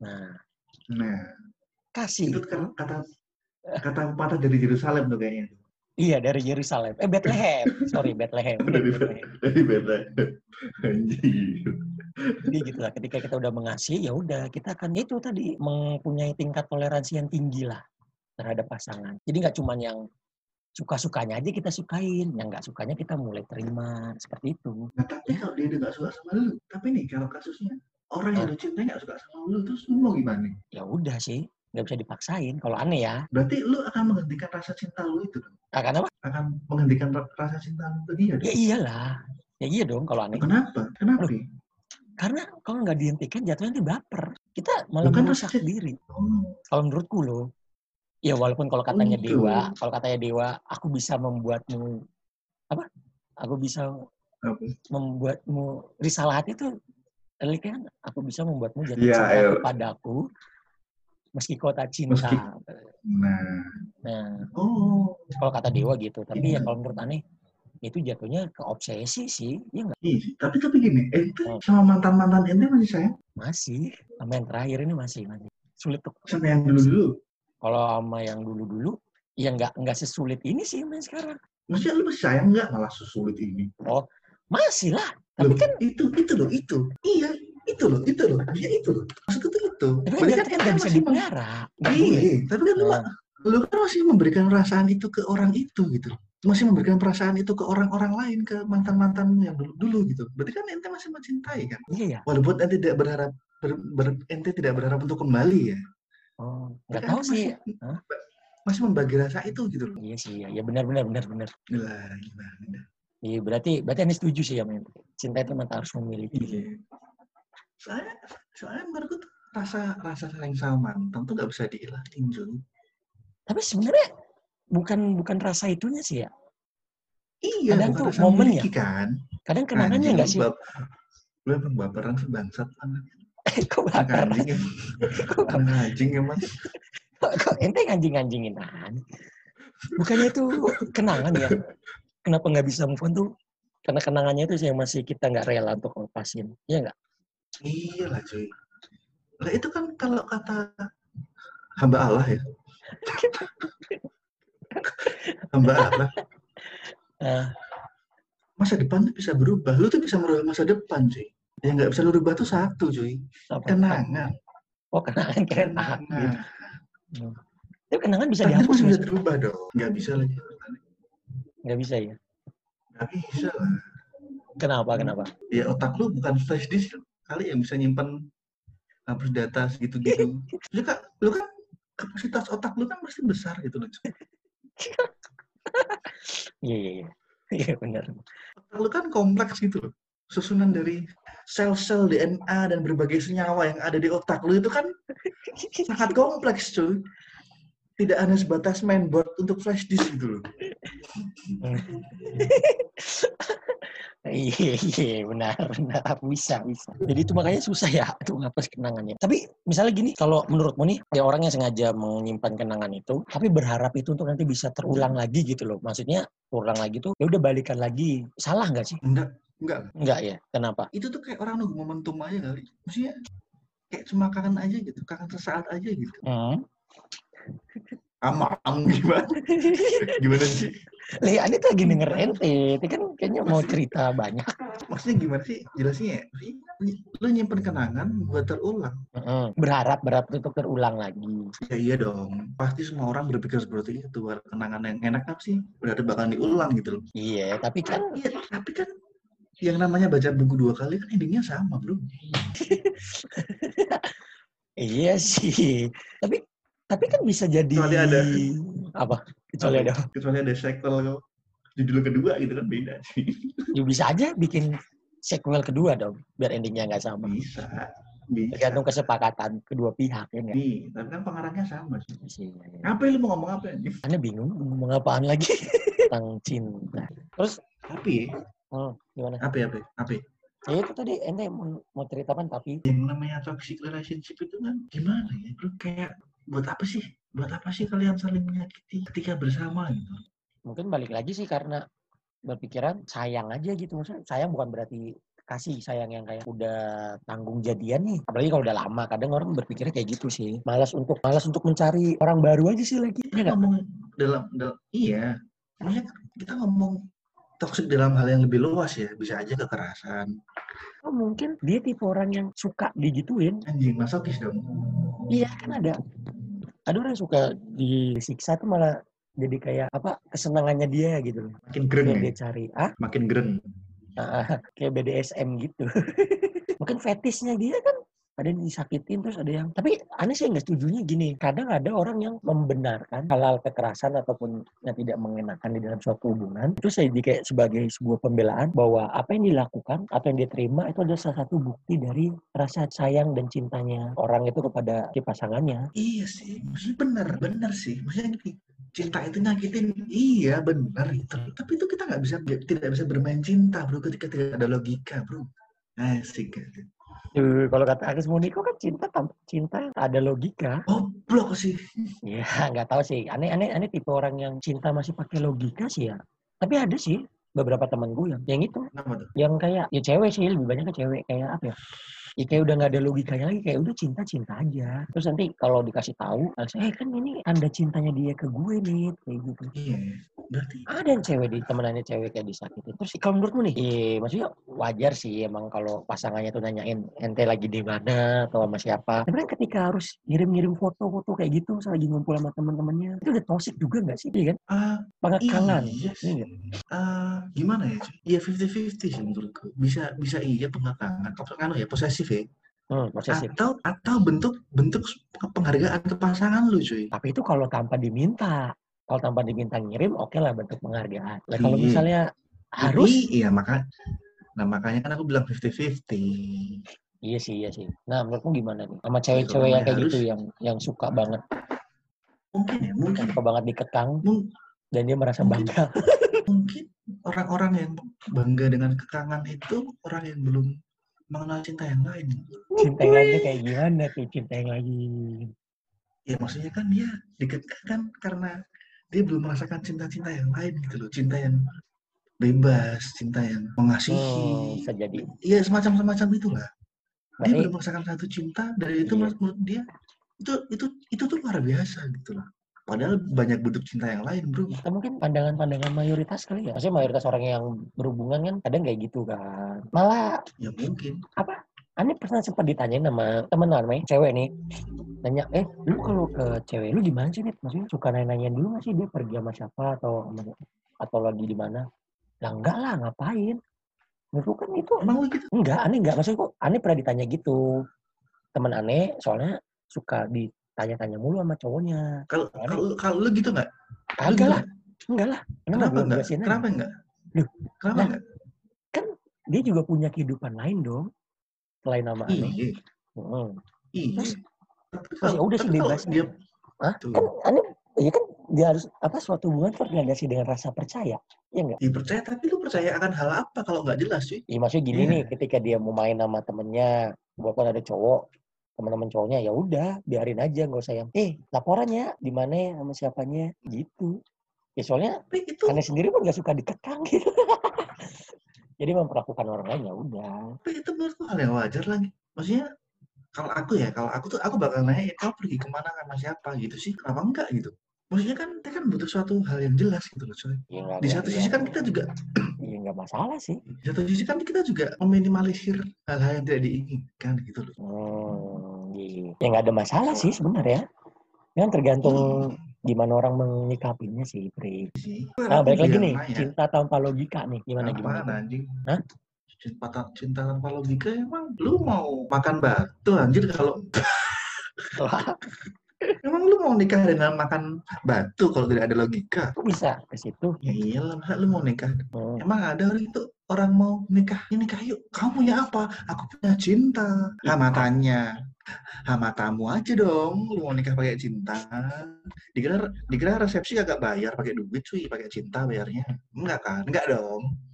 Nah, nah kasih itu kan kata kata pepatah dari Yerusalem tuh kayaknya iya dari Yerusalem. Eh Bethlehem. Sorry Bethlehem. dari Bethlehem. dari anjir Jadi gitu lah, ketika kita udah mengasihi, ya udah kita akan itu tadi mempunyai tingkat toleransi yang tinggi lah terhadap pasangan. Jadi nggak cuman yang suka-sukanya aja kita sukain, yang nggak sukanya kita mulai terima seperti itu. nah tapi kalau dia udah gak suka sama lu tapi nih kalau kasusnya orang yang Ah. lu cintai gak suka sama lu terus lu mau gimana Ya udah sih, nggak bisa dipaksain. Kalau aneh ya, berarti lu akan menghentikan rasa cinta lu itu dong ah, karena apa? akan menghentikan ra- rasa cinta lu ke dia Ya iyalah, ya iya dong kalau aneh. kenapa kenapa Loh, Karena kalau nggak dihentikan jatuhnya nanti baper. Kita malah Bukan merusak rasa- diri. oh Kalau menurutku loh, ya walaupun kalau katanya gitu. dewa, kalau katanya dewa, aku bisa membuatmu apa? Aku bisa apa membuatmu risalah hati itu kan aku bisa membuatmu jatuh Iya, cinta ayo. kepadaku meski kau tak cinta. Meski- nah Nah, oh kalau kata dewa gitu. Tapi ya Iya. kalau menurut aneh itu jatuhnya ke obsesi sih, ya enggak? iya sih. tapi tapi gini ente Oh. sama mantan mantan ente masih sayang Masih. Sama yang terakhir ini masih masih sulit tuh. sama yang dulu dulu Kalau sama yang dulu-dulu ya nggak nggak sesulit ini sih main sekarang. maksudnya lu masih sayang nggak malah sesulit ini Masih lah. Tapi Loh, kan itu itu loh itu iya itu loh itu loh ya itu loh maksudku tuh itu tapi kan kan nggak bisa masih. Nggak boleh. iya tapi kan lu, Nah, lu kan masih memberikan perasaan itu ke orang itu gitu masih memberikan perasaan itu ke orang-orang lain ke mantan mantanmu yang dulu dulu gitu berarti kan ente masih mencintai kan iya ya. walaupun ente tidak berharap ber, ber- ente tidak berharap untuk kembali ya Oh, nggak tahu ente sih. masih, Hah? masih membagi rasa itu gitu loh Iya sih, iya. ya benar benar benar benar. gila gimana Iya, berarti berarti Anda setuju sih ya, men. Cinta itu memang harus memiliki. iya soalnya soalnya menurutku rasa rasa sayang sama tuh nggak bisa dihilangin Jul. Tapi sebenarnya bukan bukan rasa itunya sih ya. iya Kadang tuh rasa momen memiliki kan Kadang kenangannya Anjing, nggak lu sih? bap- lu emang baperan sebangsat banget kok bakar? anjing Kok, anjing emang kok, ente nganjing-nganjingin Bukannya itu kenangan ya? Kenapa nggak bisa move on tuh? Karena kenangannya itu sih yang masih kita nggak rela untuk lepasin. Iya nggak? iya lah cuy lah itu kan kalau kata hamba Allah ya hamba Allah Nah, masa depan tuh bisa berubah lu tuh bisa merubah masa depan cuy yang nggak bisa lu rubah tuh satu cuy apa? kenangan Oh kenangan takdir. kenangan Tapi kenangan bisa takdir dihapus masih bisa sih? dirubah dong nggak bisa lagi Nggak bisa ya? nggak bisa lah Kenapa? Kenapa? ya otak lu bukan flash disk kali yang bisa nyimpan hapus data segitu-gitu. lu kan, lu kan kapasitas otak lu kan pasti besar gitu loh. Iya iya iya. Iya benar. Otak lu kan kompleks gitu loh. Susunan dari sel-sel DNA dan berbagai senyawa yang ada di otak lu itu kan sangat kompleks cuy. Tidak hanya sebatas mainboard untuk flash disk gitu loh. Iya, iya, benar, benar. Bisa, bisa. Jadi itu makanya susah ya untuk ngapus kenangannya. Tapi misalnya gini, kalau menurutmu nih, ya orang yang sengaja menyimpan kenangan itu, tapi berharap itu untuk nanti bisa terulang lagi gitu loh. Maksudnya terulang lagi tuh, ya udah balikan lagi. Salah nggak sih? Enggak, enggak. Enggak ya. Kenapa? Itu tuh kayak orang nunggu momentum aja kali. Maksudnya kayak cuma kangen aja gitu, kangen sesaat aja gitu. Hmm. Am am gimana? gimana sih? Li, Ane tuh lagi denger ente. Itu kan kayaknya mau cerita banyak. Maksudnya gimana sih? Jelasin ya. Lu nyimpen kenangan buat terulang. Berharap berharap untuk terulang lagi. Ya iya dong. Pasti semua orang berpikir seperti itu. Kenangan yang enak apa sih? Ada bakal diulang gitu loh. Iya, tapi kan Iya, tapi kan yang namanya baca buku dua kali kan endingnya sama, bro. iya sih. Tapi tapi kan bisa jadi Kecuali ada. apa? Kecuali ada. Kecuali ada sequel. Judul kedua gitu kan beda sih. Ya bisa aja bikin sequel kedua dong, biar endingnya nggak sama. Bisa. Bisa. Tergantung kesepakatan kedua pihak ya nggak? Tapi kan pengarangnya sama sih. Iya, iya. Apa lu mau ngomong apa? Anda bingung mau ngomong apaan lagi tentang cinta. Terus, Tapi, hmm, gimana? apa apa apa? Ya itu tadi ente mau, mau ceritakan tapi Yang namanya toxic relationship itu kan gimana ya, bro? Kayak buat apa sih? Buat apa sih kalian saling menyakiti ketika bersama gitu? mungkin balik lagi sih karena berpikiran sayang aja gitu. Maksudnya sayang bukan berarti kasih sayang yang kayak udah tanggung jadian nih. Apalagi kalau udah lama kadang orang berpikirnya kayak gitu sih. Malas untuk malas untuk mencari orang baru aja sih lagi Kita ya ngomong dalam, dalam iya, maksudnya kita ngomong toxic dalam hal yang lebih luas ya, bisa aja kekerasan. oh, mungkin dia tipe orang yang suka digituin Anjing masokis dong. iya kan ada ada orang yang suka disiksa tuh malah jadi kayak apa kesenangannya dia gitu loh Makin geren yang ya, dia cari ah makin geren. Ah, kayak BDSM gitu. Mungkin fetishnya dia kan ada yang disakitin terus ada yang tapi aneh sih nggak setujunya gini kadang ada orang yang membenarkan halal kekerasan ataupun yang tidak mengenakan di dalam suatu hubungan itu saya kayak sebagai sebuah pembelaan bahwa apa yang dilakukan atau yang dia terima itu adalah salah satu bukti dari rasa sayang dan cintanya orang itu kepada si pasangannya Iya sih, benar, benar sih. Maksudnya cinta itu nyakitin, iya benar itu. Tapi itu kita nggak bisa, tidak bisa bermain cinta bro ketika tidak ada logika bro. Asik. asik. Duh, kalau kata Agus Muniko kan cinta tanpa cinta ada logika Goblok sih. Ya, nggak tahu sih. Aneh, aneh, aneh tipe orang yang cinta masih pakai logika sih ya. Tapi ada sih beberapa teman gue yang, yang itu, Kenapa tuh? yang kayak ya cewek sih lebih banyak ke cewek kayak apa ya? Ya kayak udah nggak ada logikanya lagi, kayak udah cinta cinta aja. Terus nanti kalau dikasih tahu, eh kan ini tanda cintanya dia ke gue nih, kayak gitu. Iya, berarti Ada yang cewek di temenannya cewek kayak disakitin. Terus kalau menurutmu nih, eh, maksudnya wajar sih emang kalau pasangannya tuh nanyain ente lagi di mana atau sama siapa. Tapi kan ketika harus ngirim-ngirim foto-foto kayak gitu, misalnya lagi ngumpul sama teman-temannya, itu udah toxic juga nggak sih? Iya kan? ah Pengekangan. iya Iya sih. nggak? Ah, gimana ya? cuy? Iya 50-50 sih menurutku. Bisa bisa iya pengekangan. Apa kan ya posesif ya? Hmm, posesif. Atau atau bentuk bentuk penghargaan ke pasangan lu cuy. Tapi itu kalau tanpa diminta. Kalau tanpa diminta ngirim, oke lah bentuk penghargaan. Nah, kalau Iya. misalnya harus, iya maka nah makanya kan aku bilang 50-50. iya sih, iya sih. Nah, menurutmu gimana nih? Sama cewek-cewek yang kayak gitu, harus- yang yang suka banget, Mungkin ya, yang mungkin. suka banget dikekang, Mung- dan dia merasa Mungkin. bangga. mungkin orang-orang yang bangga dengan kekangan itu orang yang belum mengenal cinta yang lain. Cinta yang lainnya kayak gimana tuh cinta yang lain? Ya maksudnya kan dia dikekang karena dia belum merasakan cinta-cinta yang lain gitu loh. Cinta yang bebas, cinta yang Hmm, mengasihi. bisa jadi. Iya semacam-semacam itulah. Dia Berarti belum merasakan satu cinta dan itu Iya. menurut dia itu itu itu tuh luar biasa gitu loh. Padahal banyak bentuk cinta yang lain, bro. atau mungkin pandangan-pandangan mayoritas kali ya. Maksudnya mayoritas orang yang berhubungan kan kadang kayak gitu kan. Malah Ya mungkin. Ani pernah sempat ditanyain sama temen namanya cewek nih nanya eh lu kalau ke cewek lu gimana sih nih maksudnya suka nanya dulu nggak sih dia pergi sama siapa atau atau lagi di mana lah enggak lah ngapain menurutku kan itu Emang gitu? enggak aneh enggak maksudku aneh pernah ditanya gitu temen aneh soalnya suka ditanya-tanya mulu sama cowoknya Kalau kalau lu- gitu nggak? Lu kagak gitu lah nggak? enggak lah Kenapa enggak? Kenapa enggak? Loh, Kenapa lah, enggak? dia juga punya kehidupan lain dong selain nama aneh Iya, Heeh. iya. Terus, terus ya udah sih bebas dia Hah? kan aneh ya kan dia harus apa suatu hubungan terlandasi dengan rasa percaya ya enggak dipercaya tapi lu percaya akan hal apa kalau nggak jelas cuy? ya, maksudnya gini Iya. nih ketika dia mau main sama temennya walaupun ada cowok teman-teman cowoknya ya udah biarin aja nggak usah yang eh laporannya di mana ya sama siapanya gitu ya soalnya Tapi itu aneh sendiri pun nggak suka dikekang gitu jadi memperlakukan orang lain ya udah tapi itu menurutku hal yang wajar lagi. Maksudnya kalau aku ya, kalau aku tuh aku bakal nanya, "Eh, kau pergi ke mana sama siapa gitu sih? Kenapa enggak gitu? Maksudnya kan kita kan butuh suatu hal yang jelas gitu loh coy Ya, di satu sisi kan kita juga ya nggak masalah sih. di satu sisi kan kita juga meminimalisir hal-hal yang tidak diinginkan gitu loh Hmm, iya. Ya nggak ada masalah sih sebenarnya. Yang tergantung gimana orang menyikapinya sih, Pri. Nah, balik lagi nih, nanya, cinta tanpa logika nih. Gimana apaan gimana? anjing Hah? cinta, ta- cinta tanpa logika emang lu mau makan batu anjir kalau emang lu mau nikah dengan makan batu kalau tidak ada logika? Kok bisa? Ke situ? ya iyalah masa lu mau nikah? Hmm. emang ada orang itu orang mau nikah? Ini nikah yuk. Kamu punya apa? Aku punya cinta. Ah matanya. Ah matamu aja dong. Lu mau nikah pakai cinta? Dikira dikira resepsi agak bayar pakai duit cuy. Pakai cinta bayarnya. Enggak kan? Enggak dong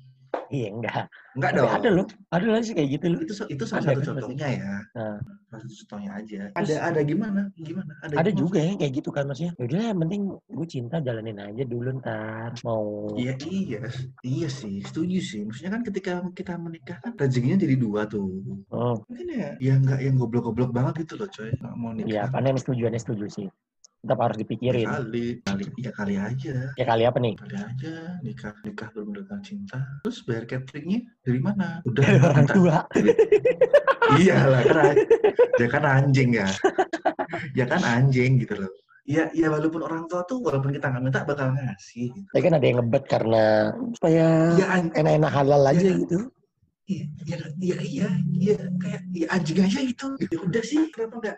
Iya enggak. enggak Tapi dong ada loh, ada loh sih kayak gitu loh. itu itu salah satu kan contohnya ya Nah. salah satu contohnya aja Terus- ada ada gimana gimana ada, Ada gimana? juga yang kayak gitu kan maksudnya. Yaudah yang penting gue cinta jalanin aja dulu ntar. Mau Iya iya iya sih setuju sih maksudnya kan ketika kita menikah kan rezekinya jadi dua tuh Oh, mungkin ya ya nggak yang goblok-goblok banget gitu loh coy mau nikah iya, karena yang setuju, yang setuju sih. Tetap harus Ya dipikirin. kali kali ya kali aja Ya kali apa nih? kali aja nikah nikah belum dengan cinta terus bayar cateringnya dari mana udah Dari orang minta- tua. iyalah kan an- ya kan anjing ya ya kan anjing gitu loh ya ya walaupun orang tua tuh walaupun kita nggak minta bakal ngasih gitu. Tapi kan ada yang ngebet karena supaya ya enak-enak halal aja Ya. gitu. iya iya iya iya iya kayak ya anjing aja itu ya udah sih kenapa enggak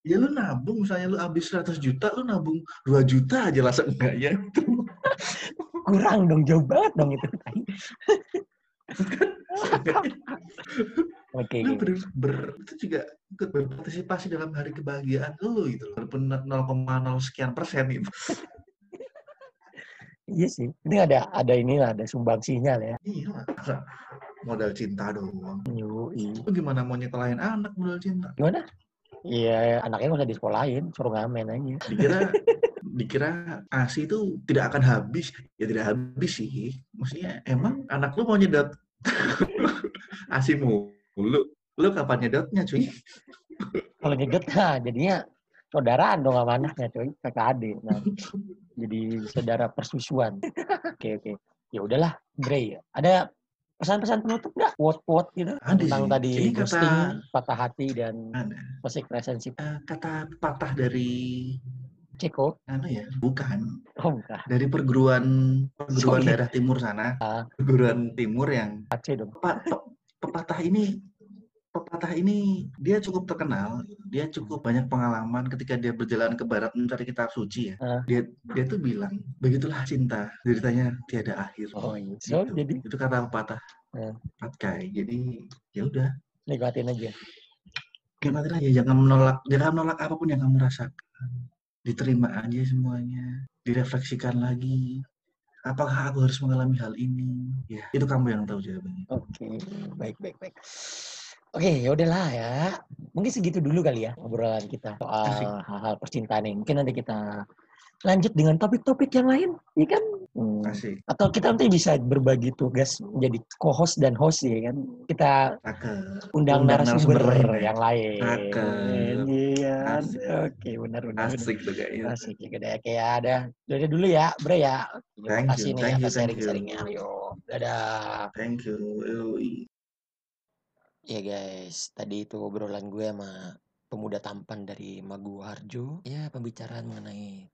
ya lu nabung misalnya lu habis 100 juta lu nabung 2 juta aja lah seenggaknya gitu Kurang dong, jauh banget dong itu. Oke, lu oke. ber, ber- itu juga ikut berpartisipasi dalam hari kebahagiaan lu gitu loh. walaupun 0,0 sekian persen gitu Iya sih. Ini ada ada inilah, ada sumbangsinya lah ya. iya masa modal cinta doang Yui. lu gimana mau nyekolahin anak modal cinta Gimana? Iya, anaknya nggak usah disekolahin, suruh ngamen aja. dikira dikira asi itu tidak akan habis ya tidak habis sih maksudnya emang anak lu mau nyedot asi mulu lu kapan nyedotnya cuy Kalau nyedot, nah jadinya saudaraan dong sama anaknya, coy. Kakak adik. Nah, jadi saudara persusuan. Oke, oke. Ya udahlah, Bre. Ada pesan-pesan penutup nggak? Quote-quote gitu? Ada Tentang sih. tadi Jadi kata- ghosting, patah hati, dan Ada. toxic relationship. Eh, kata patah dari Ceko? anu ya bukan Oh, bukan. dari perguruan perguruan Sorry. daerah timur sana Ah. perguruan timur yang Aceh dong. pe- pe- pepatah ini pepatah ini dia cukup terkenal dia cukup banyak pengalaman ketika dia berjalan ke barat mencari kitab suci ya. Ah. dia dia tuh bilang begitulah cinta. Deritanya tiada akhir. Oh, iya. So, Gitu. jadi itu kata pepatah. Ah. Patkai jadi ya udah. Nikmatin aja. nikmatin aja. Jangan menolak jangan menolak apa pun yang kamu rasakan. Diterima aja semuanya. Direfleksikan lagi. Apakah aku harus mengalami hal ini? Ya itu kamu yang tahu jawabannya. Oke, baik, baik, baik. Oke, ya udahlah ya. Mungkin segitu dulu kali ya obrolan kita soal hal-hal percintaan ini. Mungkin nanti kita lanjut dengan topik-topik yang lain, ya kan? Hmm. asik Atau kita nanti bisa berbagi tugas menjadi co-host dan host ya kan? Kita cakep undang, Undang narasumber, narasumber ya? yang lain. Iya. Oke, benar benar. asik tuh kayaknya Asik ya, udah kayak ada. Udah dulu ya, Bre ya. Terima kasih nih atas sharing-sharingnya. Ayo, dadah. thank you Yoi. Ya guys, tadi itu obrolan gue sama pemuda tampan dari Magu Harjo. Ya, pembicaraan mengenai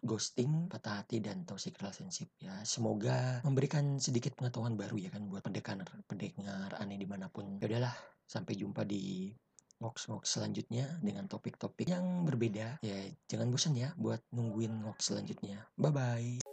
ghosting, patah hati, dan toxic relationship ya. Semoga memberikan sedikit pengetahuan baru ya kan buat pendengar pendengar aneh di mana pun. Ya udahlah, sampai jumpa di ngox-ngox selanjutnya dengan topik-topik yang berbeda. Ya, jangan bosan ya buat nungguin ngox selanjutnya. Bye-bye. Tiap